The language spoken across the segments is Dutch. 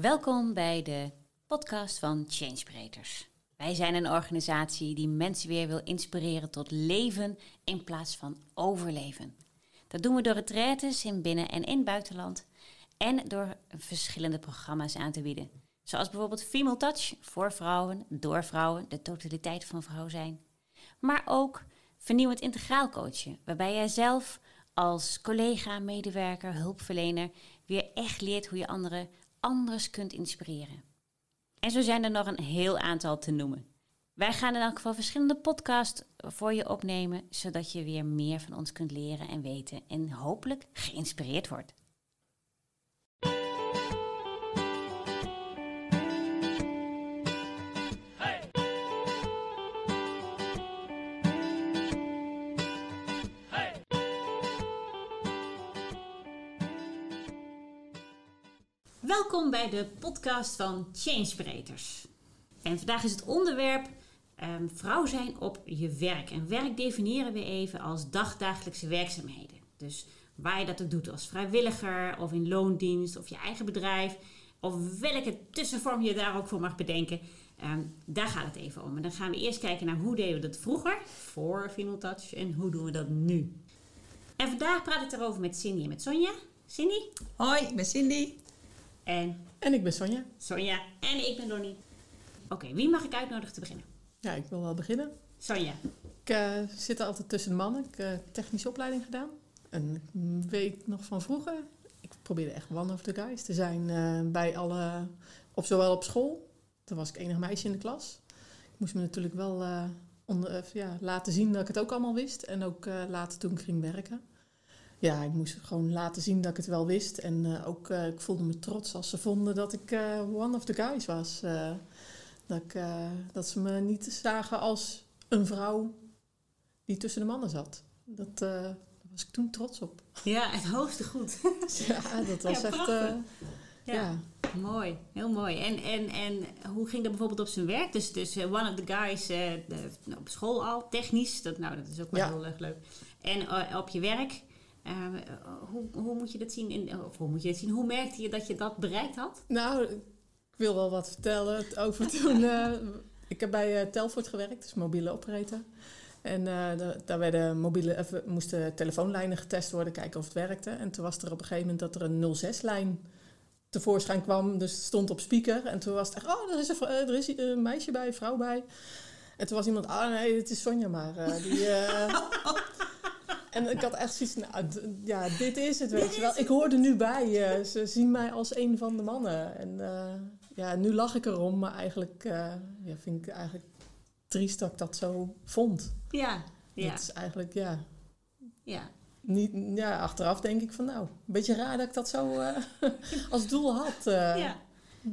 Welkom bij de podcast van Changebreeders. Wij zijn een organisatie die mensen weer wil inspireren tot leven in plaats van overleven. Dat doen we door retraites in binnen- en in buitenland en door verschillende programma's aan te bieden. Zoals bijvoorbeeld Female Touch voor vrouwen, door vrouwen, de totaliteit van vrouw zijn. Maar ook vernieuwend integraal coachen, waarbij jij zelf als collega, medewerker, hulpverlener weer echt leert hoe je anderen anders kunt inspireren. En zo zijn er nog een heel aantal te noemen. Wij gaan in elk geval verschillende podcasts voor je opnemen, zodat je weer meer van ons kunt leren en weten en hopelijk geïnspireerd wordt. Welkom bij de podcast van Changebreeders. En vandaag is het onderwerp ehm, vrouw zijn op je werk. En werk definiëren we even als dagdagelijkse werkzaamheden. Dus waar je dat ook doet als vrijwilliger of in loondienst of je eigen bedrijf. Of welke tussenvorm je daar ook voor mag bedenken. Ehm, daar gaat het even om. En dan gaan we eerst kijken naar hoe deden we dat vroeger, voor Final Touch, en hoe doen we dat nu. En vandaag praat ik erover met Cindy en met Sonja. Cindy? Hoi, ik ben Cindy. En En ik ben Sonja. Sonja. En ik ben Donnie. Oké, wie mag ik uitnodigen te beginnen? Ja, ik wil wel beginnen. Sonja. Ik eh, zit altijd tussen de mannen. Ik heb technische opleiding gedaan. En ik weet nog van vroeger, ik probeerde echt one of the guys te zijn eh, bij alle, op zowel op school. Toen was ik enig meisje in de klas. Ik moest me natuurlijk wel eh, onder, eh, ja, laten zien dat ik het ook allemaal wist. En ook eh, later toen ik ging werken. Ja, ik moest gewoon laten zien dat ik het wel wist. En eh, ook, eh, ik voelde me trots als ze vonden dat ik eh, one of the guys was. Dat, ik, dat ze me niet zagen als een vrouw die tussen de mannen zat. Dat, daar was ik toen trots op. Ja, het hoogste goed. Ja, dat was Ja, echt... Ja, ja. mooi. Heel mooi. En, en, en hoe ging dat bijvoorbeeld op zijn werk? Dus, dus one of the guys op school al, technisch. Dat, nou, dat is ook wel Ja. heel erg leuk. En op je werk, eh, hoe, hoe moet je dat zien? In, of hoe moet je dat zien? Hoe merkte je dat je dat bereikt had? Nou, ik wil wel wat vertellen over toen... eh, ik heb bij eh, Telfort gewerkt, dus mobiele operator. En da- daar werden mobiele, of, moesten telefoonlijnen getest worden, kijken of het werkte. En toen was er op een gegeven moment dat er een 06-lijn tevoorschijn kwam. Dus het stond op speaker. En toen was het echt, oh, er is een, er is een meisje bij, een vrouw bij. En toen was iemand, ah nee, het is Sonja maar. eh, die, en ik had echt zoiets, nou, ja, dit is het, weet je wel. Ik hoor er nu bij. ze zien mij als een van de mannen. En eh, ja, nu lach ik erom, maar eigenlijk eh, ja, vind ik eigenlijk triest dat ik dat zo vond. Ja, ja, Dat is eigenlijk, ja, ja. niet, ja, achteraf denk ik van nou, een beetje raar dat ik dat zo eh, als doel had. ja.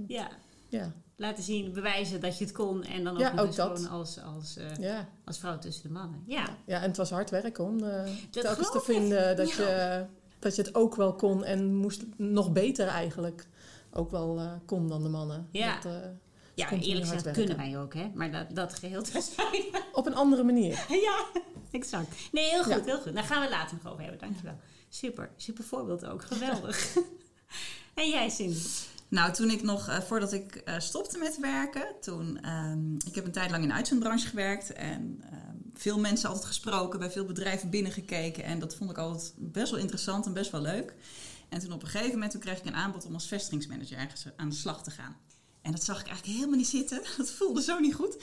ja. ja. Laten zien, bewijzen dat je het kon. En dan ook, Ja, ook dat. als, als, eh, Ja. als vrouw tussen de mannen. Ja, ja, en het was hard werken om eh, telkens te ik. vinden dat, Ja. je, dat je het ook wel kon en moest nog beter eigenlijk ook wel eh, kon dan de mannen. Ja. Dat, ja eerlijk gezegd kunnen wij ook, hè? Maar dat, dat geheel terzijde. Op een andere manier. ja, exact. Nee, heel goed, Ja. heel goed. Daar gaan we later nog over hebben, dankjewel. Super, super voorbeeld ook. Geweldig. en jij, Cindy? Nou, toen ik nog, eh, voordat ik eh, stopte met werken, toen, ehm, ik heb een tijd lang in de uitzendbranche gewerkt en ehm, veel mensen altijd gesproken, bij veel bedrijven binnengekeken en dat vond ik altijd best wel interessant en best wel leuk. En toen op een gegeven moment toen kreeg ik een aanbod om als vestigingsmanager ergens aan de slag te gaan. En dat zag ik eigenlijk helemaal niet zitten. Dat voelde zo niet goed.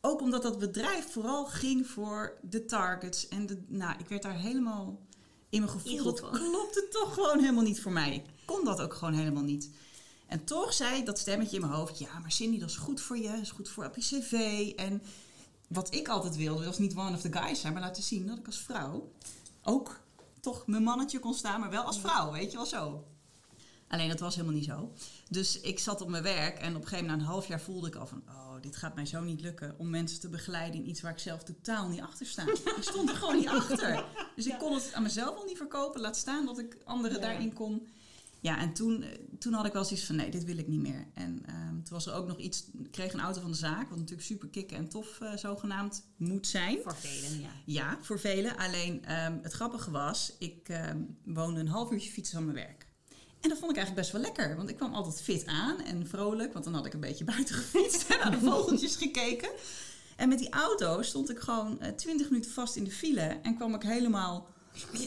Ook omdat dat bedrijf vooral ging voor de targets. En de, nou, ik werd daar helemaal in mijn gevoel. Dat klopte toch gewoon helemaal niet voor mij. Ik kon dat ook gewoon helemaal niet. En toch zei dat stemmetje in mijn hoofd: ja, maar Cindy, dat is goed voor je, dat is goed voor op je cv. En wat ik altijd wilde, was niet one of the guys zijn, maar laten zien dat ik als vrouw ook toch mijn mannetje kon staan, maar wel als vrouw, weet je wel zo. Alleen dat was helemaal niet zo. Dus ik zat op mijn werk en op een gegeven moment, na een half jaar, voelde ik al van: oh, dit gaat mij zo niet lukken om mensen te begeleiden in iets waar ik zelf totaal niet achter sta. Ik stond er gewoon niet achter. Dus ik kon het aan mezelf al niet verkopen, laat staan dat ik anderen Ja. daarin kon. Ja, en toen, eh, toen had ik wel zoiets van: nee, dit wil ik niet meer. En ehm, toen was er ook nog iets, ik kreeg een auto van de zaak, wat natuurlijk super kicken en tof eh, zogenaamd moet zijn. Voor velen, ja. Ja, voor velen. Alleen ehm, het grappige was, ik ehm, woonde een half uurtje fietsen van mijn werk. En dat vond ik eigenlijk best wel lekker. Want ik kwam altijd fit aan en vrolijk. Want dan had ik een beetje buiten gefietst en naar de vogeltjes gekeken. En met die auto stond ik gewoon eh, twintig minuten vast in de file. En kwam ik helemaal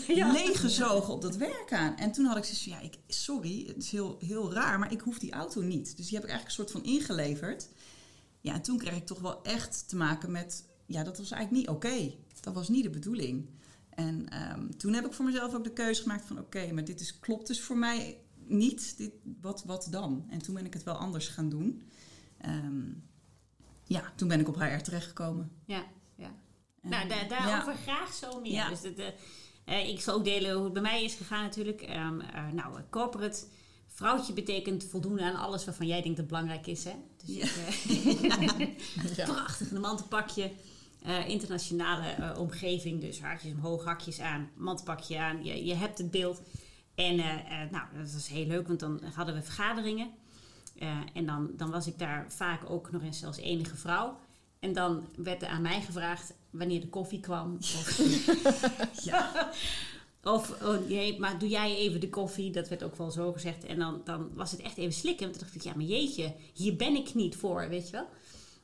Ja. leeggezogen op dat werk aan. En toen had ik zoiets van, ja, ik, sorry, het is heel, heel raar, maar ik hoef die auto niet. Dus die heb ik eigenlijk een soort van ingeleverd. Ja, en toen kreeg ik toch wel echt te maken met, ja, dat was eigenlijk niet oké. Dat was niet de bedoeling. En ehm, toen heb ik voor mezelf ook de keuze gemaakt van, oké, maar dit is, klopt dus voor mij niet. Dit, wat, wat dan? En toen ben ik het wel anders gaan doen. Ehm, ja, toen ben ik op HR terechtgekomen. Ja, ja. En, Nou, daar, ja. daarover graag zo meer. Ja. Dus dat, eh, eh, ik zal ook delen hoe het bij mij is gegaan natuurlijk. Ehm, eh, nou, corporate vrouwtje betekent voldoen aan alles waarvan jij denkt dat belangrijk is. Hè? Dus Ja. ik, eh, Ja. prachtig, een mantelpakje. eh, internationale eh, omgeving, dus haartjes omhoog, hakjes aan, mantelpakje aan. Je, je hebt het beeld. En eh, eh, nou, dat was heel leuk, want dan hadden we vergaderingen. Eh, en dan, dan was ik daar vaak ook nog eens als enige vrouw. En dan werd er aan mij gevraagd wanneer de koffie kwam. Of, Ja. of oh, nee, maar doe jij even de koffie? Dat werd ook wel zo gezegd. En dan, dan was het echt even slikken. Want toen dacht ik, ja, maar jeetje, hier ben ik niet voor, weet je wel.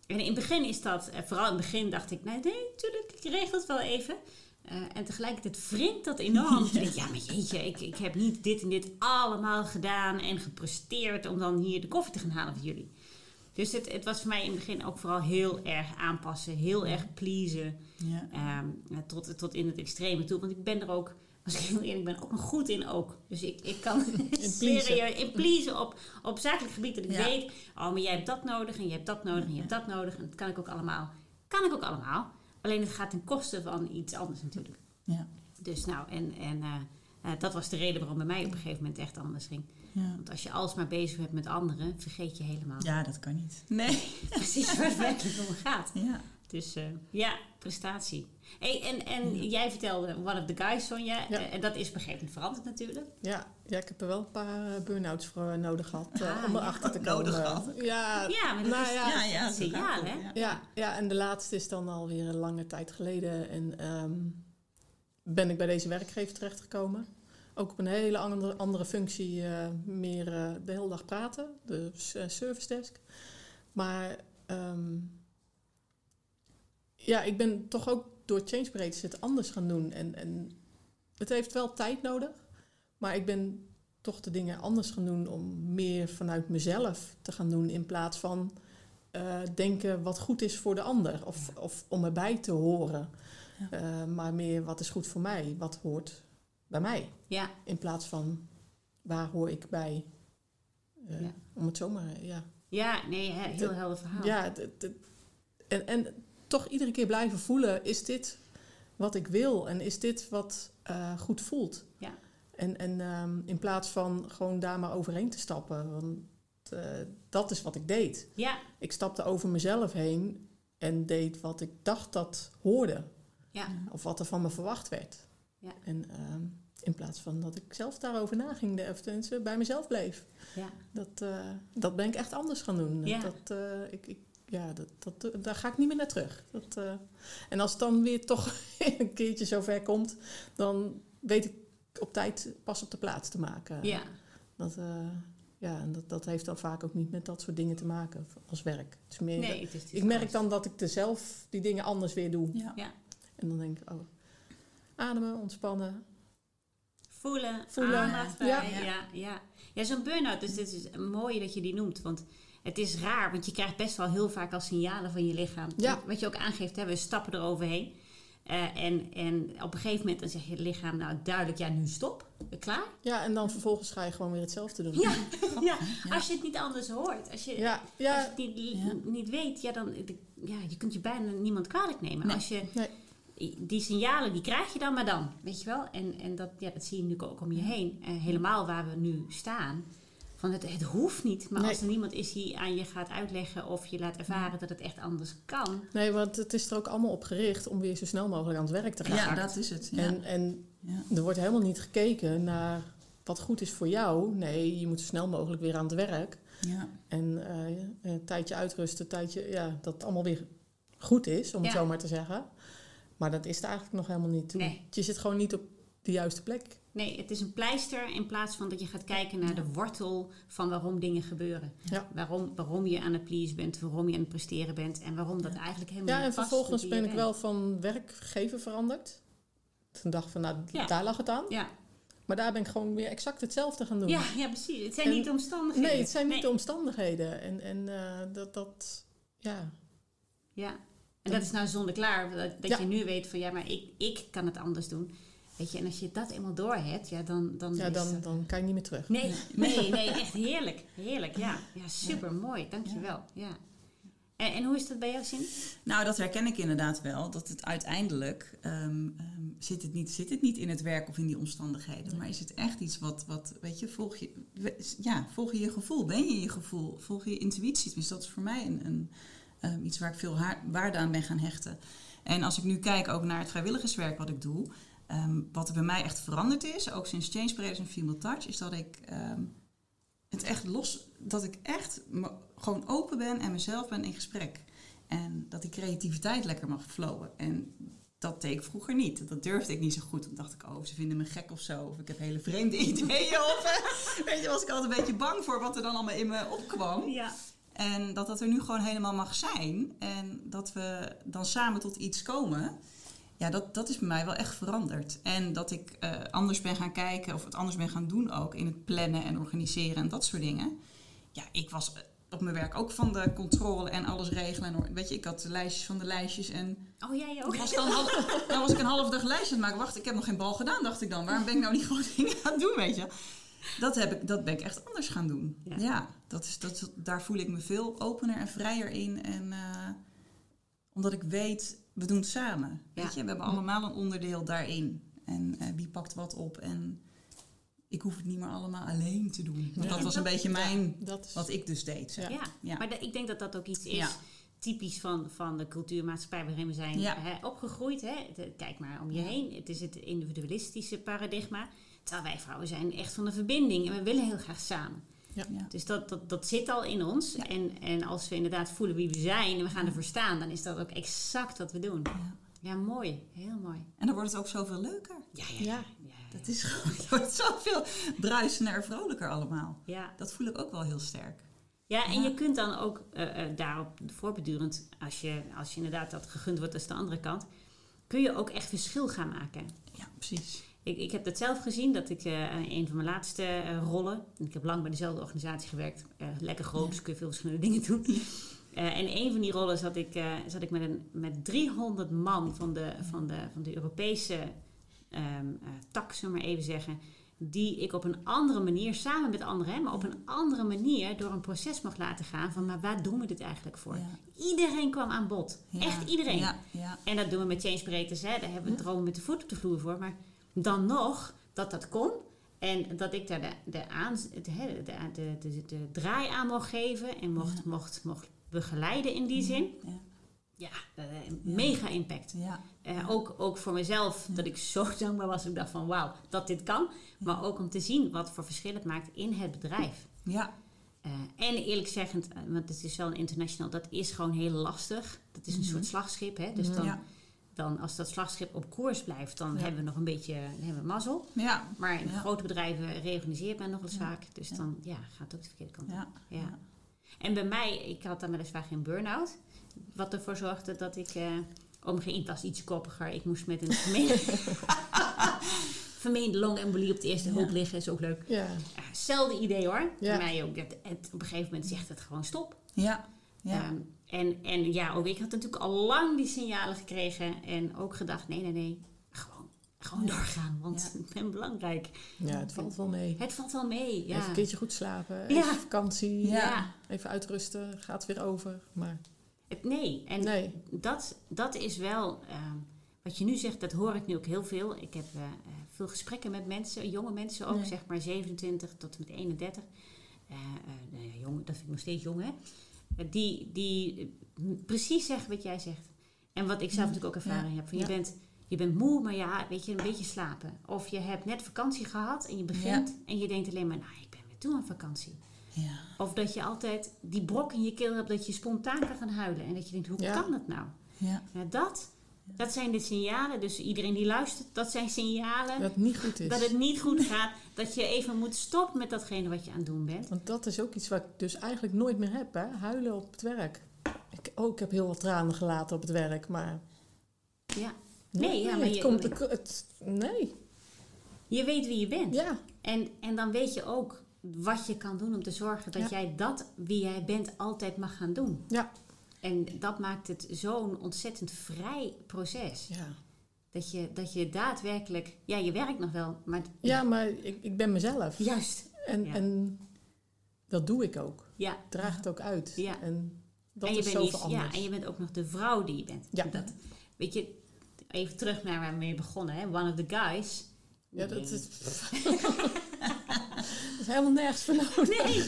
En in het begin is dat, eh, vooral in het begin dacht ik, nee, nee, tuurlijk, ik regel het wel even. Eh, en tegelijkertijd wringt dat enorm. Ja. Ja, ja maar jeetje, ik, ik heb niet dit en dit allemaal gedaan en gepresteerd om dan hier de koffie te gaan halen voor jullie. Dus het, het was voor mij in het begin ook vooral heel erg aanpassen, heel erg pleasen. Ja. Ehm, ja, tot, tot in het extreme toe. Want ik ben er ook, als ik heel eerlijk ben, ook nog goed in ook. Dus ik, ik kan je in pleasen op, op zakelijk gebied dat ik Ja. weet... Oh, maar jij hebt dat nodig en je hebt dat nodig en je hebt dat nodig. En dat kan ik ook allemaal. Kan ik ook allemaal. Alleen het gaat ten koste van iets anders natuurlijk. Ja. Dus nou, en, en eh, eh, dat was de reden waarom bij mij op een gegeven moment echt anders ging. Ja. Want als je alsmaar bezig bent met anderen, vergeet je helemaal ja, dat kan niet. Nee. precies waar het werkelijk om gaat. Ja. Dus eh, ja, prestatie. Hey, en en jij vertelde One of the Guys, Sonja. Ja. Eh, en dat is op een gegeven moment veranderd natuurlijk. Ja, ja, ik heb er wel een paar eh, burn-outs voor nodig gehad eh, Ah, om ja. erachter te komen. Nodig gehad. Ja, Ja, maar dat nou is- ja, Ja, zo signaal, hè? ja. Ja, en de laatste is dan alweer een lange tijd geleden. En ehm, ben ik bij deze werkgever terechtgekomen. Ook op een hele andere, andere functie, eh, meer eh, de hele dag praten, de s- service desk. Maar ehm, ja, ik ben toch ook door Changebreeders het anders gaan doen. En, en het heeft wel tijd nodig, maar ik ben toch de dingen anders gaan doen om meer vanuit mezelf te gaan doen in plaats van eh, denken wat goed is voor de ander of, of om erbij te horen. Ja. Eh, maar meer wat is goed voor mij, wat hoort bij mij. Ja, In plaats van waar hoor ik bij. Eh, Ja. Om het zomaar, ja. ja nee, he- heel De- helder verhaal. Ja, en, en toch iedere keer blijven voelen, is dit wat ik wil en is dit wat eh, goed voelt? Ja. En, en ehm, in plaats van gewoon daar maar overheen te stappen, want eh, dat is wat ik deed. ja, Ik stapte over mezelf heen en deed wat ik dacht dat hoorde. ja. Of wat er van me verwacht werd. Ja. En ehm, in plaats van dat ik zelf daarover naging, de- of tenminste bij mezelf bleef. ja. Dat, eh, dat ben ik echt anders gaan doen. Ja. Dat, eh, ik, ik, ja, dat, dat, daar ga ik niet meer naar terug. Dat, eh, en als het dan weer toch een keertje zover komt, dan weet ik op tijd pas op de plaats te maken. ja. Dat, eh, ja, en dat, dat heeft dan vaak ook niet met dat soort dingen te maken als werk. Het is meer Nee, het is, het is ik merk anders. dan dat ik er zelf die dingen anders weer doe. Ja. Ja. En dan denk ik, oh, ademen, ontspannen. Voelen, Voelen. aandacht. Ja. Ja, ja. ja. ja zo'n burn-out, dus dit is mooi dat je die noemt. Want het is raar, want je krijgt best wel heel vaak al signalen van je lichaam. Ja. Wat je ook aangeeft, hè, we stappen eroverheen. Eh, en, en op een gegeven moment dan zeg je het lichaam, nou duidelijk, ja nu stop, klaar. Ja, en dan vervolgens ga je gewoon weer hetzelfde doen. Ja, ja. als je het niet anders hoort. Als je, ja, Als je ja, het niet, Ja. niet weet, ja, dan ja, je kunt je bijna niemand kwalijk nemen. Nee. Als je Nee. Die signalen, die krijg je dan maar dan, weet je wel? En, en dat, ja, dat zie je natuurlijk ook om je heen. Eh, helemaal waar we nu staan. Van het, het hoeft niet, maar Nee. als er niemand is die aan je gaat uitleggen of je laat ervaren dat het echt anders kan. nee, want het is er ook allemaal op gericht om weer zo snel mogelijk aan het werk te gaan. Ja, dat is het. Ja. En, en ja. er wordt helemaal niet gekeken naar wat goed is voor jou. Nee, je moet zo snel mogelijk weer aan het werk. Ja. En eh, een tijdje uitrusten, een tijdje, ja, dat het allemaal weer goed is, om het zo maar te zeggen. Maar dat is het eigenlijk nog helemaal niet. Nee. Je zit gewoon niet op de juiste plek. Nee, het is een pleister in plaats van dat je gaat kijken naar de wortel van waarom dingen gebeuren. Ja. Waarom, waarom je aan het please bent, waarom je aan het presteren bent en waarom dat eigenlijk helemaal Ja, niet en past vervolgens ben ik wel van werkgever veranderd. Toen dacht van, nou, Ja. daar lag het aan. Ja. Maar daar ben ik gewoon weer exact hetzelfde gaan doen. Ja, ja, precies. Het zijn En- niet de omstandigheden. Nee, het zijn niet Nee. de omstandigheden. En, en eh, dat, dat, ja. Ja, en dat is nou zonde klaar. Dat, dat Ja. je nu weet van ja, maar ik, ik kan het anders doen. Weet je, en als je dat eenmaal door hebt, ja, dan... dan, ja dan, het- dan kan je niet meer terug. Nee, nee, nee, echt heerlijk. Heerlijk, ja. Ja, super mooi. Dankjewel. Ja. En, en hoe is dat bij jou, Cindy? Nou, dat herken ik inderdaad wel. Dat het uiteindelijk ehm, ehm, zit, het niet, zit het niet in het werk of in die omstandigheden. Maar is het echt iets wat, wat weet je, volg je, ja, volg je je gevoel? Ben je je gevoel? Volg je je intuïtie? Dus dat is voor mij een, een, ehm, iets waar ik veel waarde aan ben gaan hechten. En als ik nu kijk ook naar het vrijwilligerswerk wat ik doe. ehm, wat er bij mij echt veranderd is, ook sinds Change Spreaders en Female Touch, is dat ik ehm, het echt los, dat ik echt gewoon open ben en mezelf ben in gesprek. En dat die creativiteit lekker mag flowen. En dat deed ik vroeger niet. Dat durfde ik niet zo goed. Dan dacht ik, oh, ze vinden me gek of zo. Of ik heb hele vreemde ideeën. Of, weet je, was ik altijd een beetje bang voor wat er dan allemaal in me opkwam. Ja. En dat dat er nu gewoon helemaal mag zijn. En dat we dan samen tot iets komen. Ja, dat, dat is bij mij wel echt veranderd. En dat ik eh, anders ben gaan kijken of het anders ben gaan doen ook. In het plannen en organiseren en dat soort dingen. Ja, ik was eh, op mijn werk ook van de controle en alles regelen. En, weet je, ik had de lijstjes van de lijstjes. En Oh, jij ook? dan was, ik al een half, dan was ik een half dag lijstje aan het maken. Wacht, ik heb nog geen bal gedaan, dacht ik dan. Waarom ben ik nou niet gewoon dingen aan het doen, weet je? Dat, heb ik, dat ben ik echt anders gaan doen. Ja. Ja, dat is, dat, daar voel ik me veel opener en vrijer in. En eh, omdat ik weet, we doen het samen. Ja. Weet je, we hebben allemaal een onderdeel daarin. En eh, wie pakt wat op. En ik hoef het niet meer allemaal alleen te doen. Want dat was een beetje mijn, is, wat ik dus deed. zeg. Ja, Ja. maar de- ik denk dat dat ook iets is Ja. typisch van, van de cultuurmaatschappij waarin we zijn Ja. hè, opgegroeid. Hè. De- kijk maar om je Ja. heen. Het is het individualistische paradigma. Terwijl wij vrouwen zijn echt van de verbinding en we willen heel graag samen. Ja. Dus dat, dat, dat zit al in ons. Ja. En, en als we inderdaad voelen wie we zijn en we gaan ervoor staan, dan is dat ook exact wat we doen. Ja. Ja, mooi. Heel mooi. En dan wordt het ook zoveel leuker. Ja, ja, ja. Ja. ja, Dat is gewoon, het wordt zoveel bruisender en vrolijker allemaal. ja. Dat voel ik ook wel heel sterk. Ja, en Ja. je kunt dan ook eh, eh, daarop voorbedurend, als je, als je inderdaad dat gegund wordt als de andere kant, kun je ook echt verschil gaan maken. Ja, precies. Ik, ik heb dat zelf gezien, dat ik eh, een van mijn laatste eh, rollen, en ik heb lang bij dezelfde organisatie gewerkt, eh, lekker groot, dus kun je veel verschillende dingen doen. En een van die rollen zat ik, zat ik met, een, met 300 man van de, van de, van de Europese eh, tak, zullen we maar even zeggen. Die ik op een andere manier, samen met anderen, maar op een andere manier door een proces mag laten gaan. Van, maar waar doen we dit eigenlijk voor? Ja. Iedereen kwam aan bod. Ja. Echt iedereen. Ja, ja. En dat doen we met Change Breeders, hè. Daar hebben we het dromen met de voet op de vloer voor. Maar dan nog, dat dat kon. En dat ik daar de, de, aan, de, de, de, de, de draai aan mocht geven. En mocht, Ja. mocht, mocht begeleiden in die zin. Ja, Ja, eh, mega impact. ja. Eh, ook, ook voor mezelf, dat ik zo dankbaar was. Ik dacht van wauw, dat dit kan. Maar ook om te zien wat voor verschil het maakt in het bedrijf. ja. Eh, en eerlijk zeggend, want het is wel een international, dat is gewoon heel lastig. Dat is een Mhm. soort slagschip. Hè? Dus dan, Ja. Dan als dat slagschip op koers blijft, dan Ja. hebben we nog een beetje dan hebben we mazzel. ja. Maar in Ja. grote bedrijven reorganiseert men nog eens vaak. Dus dan ja, gaat het ook de verkeerde kant op. ja. En bij mij, ik had dan weliswaar geen burn-out. Wat ervoor zorgde dat ik... eh om geen was iets koppiger. Ik moest met een vermeende, vermeende longembolie op de eerste hoop liggen. Is ook leuk. ja. Hetzelfde idee hoor. Ja. Bij mij ook. Het, het- op een gegeven moment zegt het gewoon stop. Ja. Ja. Ehm, en, en ja, ook ik had natuurlijk al lang die signalen gekregen. En ook gedacht, nee, nee, nee. Gewoon, gewoon doorgaan. Want Ja. ik ben belangrijk. ja, het valt wel mee. Het valt wel mee. Ja. Even een keertje goed slapen, even Ja. vakantie, Ja. Even uitrusten, gaat weer over. Maar Het, nee. En nee, dat, dat is wel, ehm, wat je nu zegt, dat hoor ik nu ook heel veel. Ik heb eh, eh, veel gesprekken met mensen, jonge mensen ook, Nee. zeg maar 27 tot en met 31. Eh, eh, nou ja, jong, dat vind ik nog steeds jong, hè. Die die eh, precies zeggen wat jij zegt. En wat ik zelf natuurlijk ook ervaring heb. Van je, bent, je bent moe, maar ja, weet je, een beetje slapen. Of je hebt net vakantie gehad en je begint en je denkt alleen maar, nou, ik ben weer toe aan vakantie. Ja. Of dat je altijd die brok in je keel hebt dat je spontaan kan gaan huilen. En dat je denkt, hoe Ja. kan dat nou? Ja. Ja, dat, Dat zijn de signalen. Dus iedereen die luistert, dat zijn signalen. Dat het niet goed is. Dat het niet goed gaat. Dat je even moet stoppen met datgene wat je aan het doen bent. Want dat is ook iets wat ik dus eigenlijk nooit meer heb, hè? Huilen op het werk. Ik, oh, ik heb heel wat tranen gelaten op het werk, maar... Ja. Nee, ja, maar het je- komt... Het, het- nee, Je weet wie je bent. ja. En, en dan weet je ook wat je kan doen om te zorgen dat Ja. jij dat wie jij bent altijd mag gaan doen. Ja. En dat maakt het zo'n ontzettend vrij proces. Ja, Dat je, dat je daadwerkelijk, ja, je werkt nog wel, maar ja maar ik, ik ben mezelf. juist, En, Ja. en dat doe ik ook. ja. Draag het ook uit. Ja. En dat en je is bent zoveel anders. Ja, en je bent ook nog de vrouw die je bent. Ja. Dat, weet je, even terug naar waar we mee begonnen, hè? One of the guys. Ja, dat is... dat is helemaal nergens voor nodig. Nee,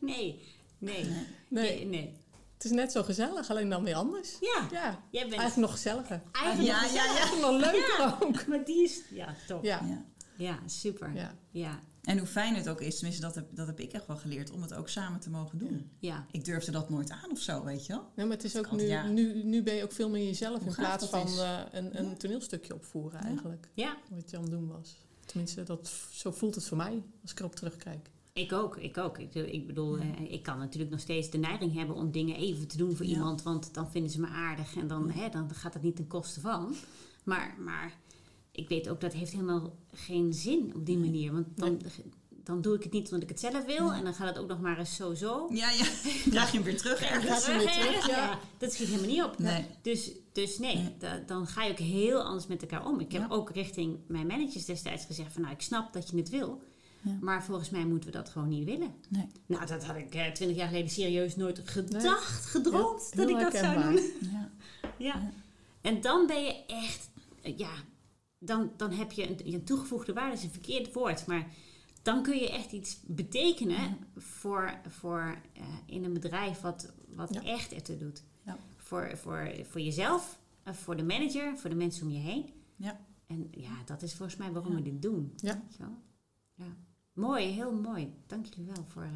nee, nee, Nee, nee, nee. Het is net zo gezellig, alleen dan weer anders. Ja, Ja, jij bent eigenlijk nog gezelliger. eigenlijk Ja, nog ja, ja. Eigenlijk nog leuker ook. Maar die is, ja, top. Ja, Ja, Ja. super. Ja. ja. ja, En hoe fijn het ook is, tenminste dat heb, dat heb ik echt wel geleerd, om het ook samen te mogen doen. Ik durfde dat nooit aan of zo, weet je wel. Nee, maar het is ook kan, nu, ja. nu, nu ben je ook veel meer jezelf Hoe in plaats van eh, een, een toneelstukje opvoeren eigenlijk. Ja, Wat je aan het doen was. Tenminste, dat, zo voelt het voor mij als ik erop terugkijk. Ik ook, ik ook. Ik, ik bedoel, eh, ik kan natuurlijk nog steeds de neiging hebben om dingen even te doen voor Ja. iemand, want dan vinden ze me aardig en dan, hè, dan gaat het niet ten koste van. Maar, maar ik weet ook dat heeft helemaal geen zin op die manier, want dan, dan doe ik het niet omdat ik het zelf wil en dan gaat het ook nog maar eens zo zo. Ja, ja. Draag je hem weer terug ergens. weer terug, ja. Dat schiet helemaal niet op. Nee. Dus, dus nee, Nee. da- dan ga je ook heel anders met elkaar om. Ik heb Ja. ook richting mijn managers destijds gezegd van... nou, ik snap dat je het wil, Ja. maar volgens mij moeten we dat gewoon niet willen. Nee. Nou, dat had ik twintig jaar geleden serieus nooit gedacht, gedroomd dat ik dat zou doen. Ja. Ja. En dan ben je echt, eh, ja, dan, dan heb je een, een toegevoegde waarde, is een verkeerd woord, maar dan kun je echt iets betekenen voor, voor eh, in een bedrijf wat, wat echt ertoe doet. Ja. Voor, voor, voor jezelf, eh, voor de manager, voor de mensen om je heen. Ja. En ja, dat is volgens mij waarom we dit doen. Ja. Weet je wel? ja. Mooi, heel mooi. Dank jullie wel voor, eh,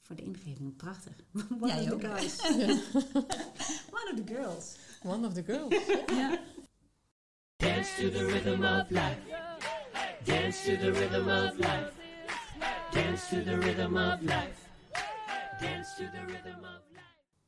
voor de ingeving. Prachtig. One Jij of the ook. guys. Ja. One of the girls. One of the girls. Ja. Dance to the rhythm of life. Dance to the rhythm of life. Dance to the rhythm of life. Dance to the rhythm of life.